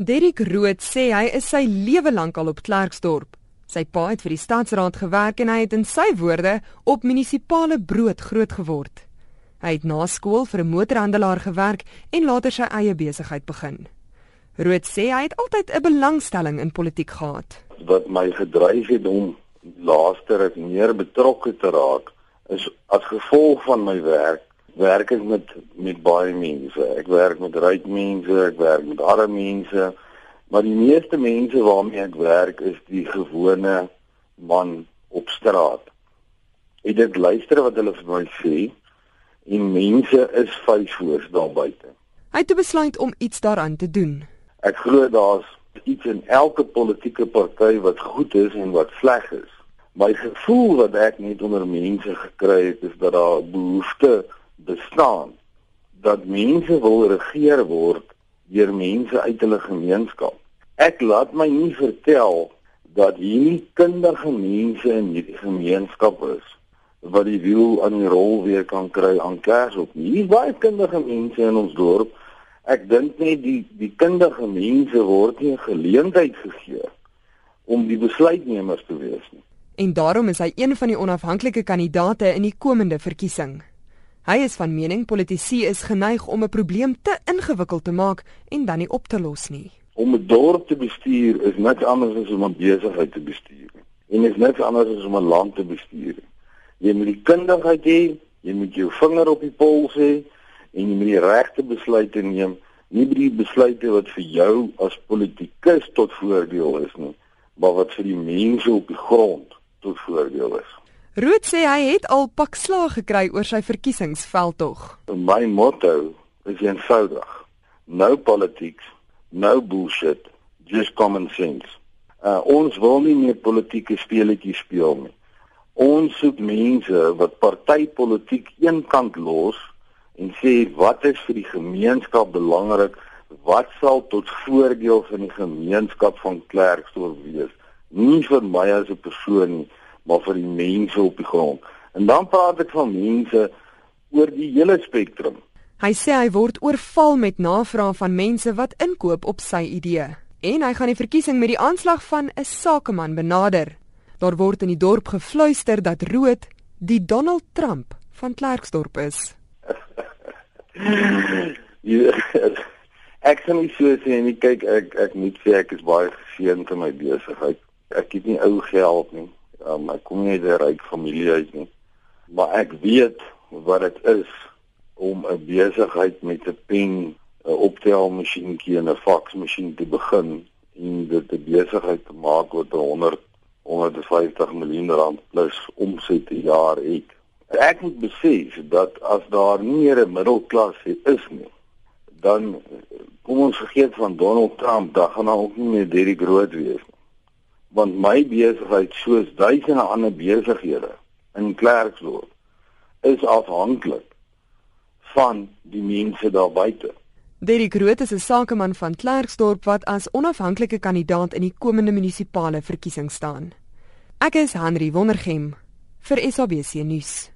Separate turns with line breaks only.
Derek Rood sê hy is sy lewe lank al op Klerksdorp. Sy pa het vir die stadsraad gewerk en hy het in sy woorde op munisipale brood groot geword. Hy het na skool vir 'n motorhandelaar gewerk en later sy eie besigheid begin. Rood sê hy het altyd 'n belangstelling in politiek gehad.
Wat my gedryf het om laaster ek meer betrokke te raak is as gevolg van my werk werk ek met met baie mense. Ek werk met ryk mense, ek werk met arme mense, maar die meeste mense waarmee ek werk is die gewone man op straat. Ek dit luister wat hulle vir my sê en mense is vyfvoors daar buite.
Hy het besluit om iets daaraan te doen.
Ek glo daar's iets in elke politieke party wat goed is en wat sleg is. My gevoel wat ek net onder mense gekry het is dat daar behoefte bestaan dat mense wil regeer word deur mense uit hulle gemeenskap. Ek laat my nie vertel dat hier nie kundige mense in hierdie gemeenskap is wat die wiel aan die rol weer kan kry aan kers op. Hier baie kundige mense in ons dorp. Ek dink net die die kundige mense word nie geleentheid gegee om die besluitnemers te wees nie.
En daarom is hy een van die onafhanklike kandidaate in die komende verkiesing. Hy is van mening politici is geneig om 'n probleem te ingewikkeld te maak en dan nie op te los nie.
Om 'n dorp te bestuur is niks anders as om 'n besigheid te bestuur. En is niks anders as om 'n land te bestuur. Jy moet die kundigheid hê, jy moet jou vinger op die pols hê en jy moet die regte besluite neem, nie die besluite wat vir jou as politikus tot voordeel is nie, maar wat vir die mense op die grond tot voordeel is.
Rood sê hy het al pak slaag gekry oor sy verkiesingsveldtog.
My motto is eenvoudig. No politics, no bullshit, just common sense. Uh, ons wil nie meer politieke speletjies speel nie. Ons soek mense wat partytetiek eenkant los en sê wat is vir die gemeenskap belangrik? Wat sal tot voordeel van die gemeenskap van Klerksdorp wees? Nie vir my as 'n persoon nie maar vir die mense op die grond. En dan praat ek van mense oor die hele spektrum.
Hy sê hy word oorval met navrae van mense wat inkoop op sy idee. En hy gaan die verkiesing met die aanslag van 'n sakeman benader. Daar word in die dorp gefluister dat Rood die Donald Trump van Klerksdorp is.
ek kan nie so sê nie. Kyk, ek ek moet sê ek is baie geseënd in my besigheid. Ek het nie ou geld nie. Um, ek kom nie uit 'n ryk familie uit nie. Maar ek weet wat dit is om 'n besigheid met 'n pen, 'n optelmasjienkie en 'n faksmasjien te begin en dit 'n besigheid te maak wat 100 150 miljoen rand plus omset per jaar het. Ek moet besef dat as daar nie meer 'n middelklas is nie, dan kom ons vergeet van Donald Trump, dan gaan daar ook nie meer Derek Rood wees nie want my besigheid soos duisende ander besighede in Klerksdorp is afhanklik van die mense daar buite.
Derek Groot is 'n sakeman van Klerksdorp wat as onafhanklike kandidaat in die komende munisipale verkiesing staan. Ek is Henry Wondergem vir SABC nuus.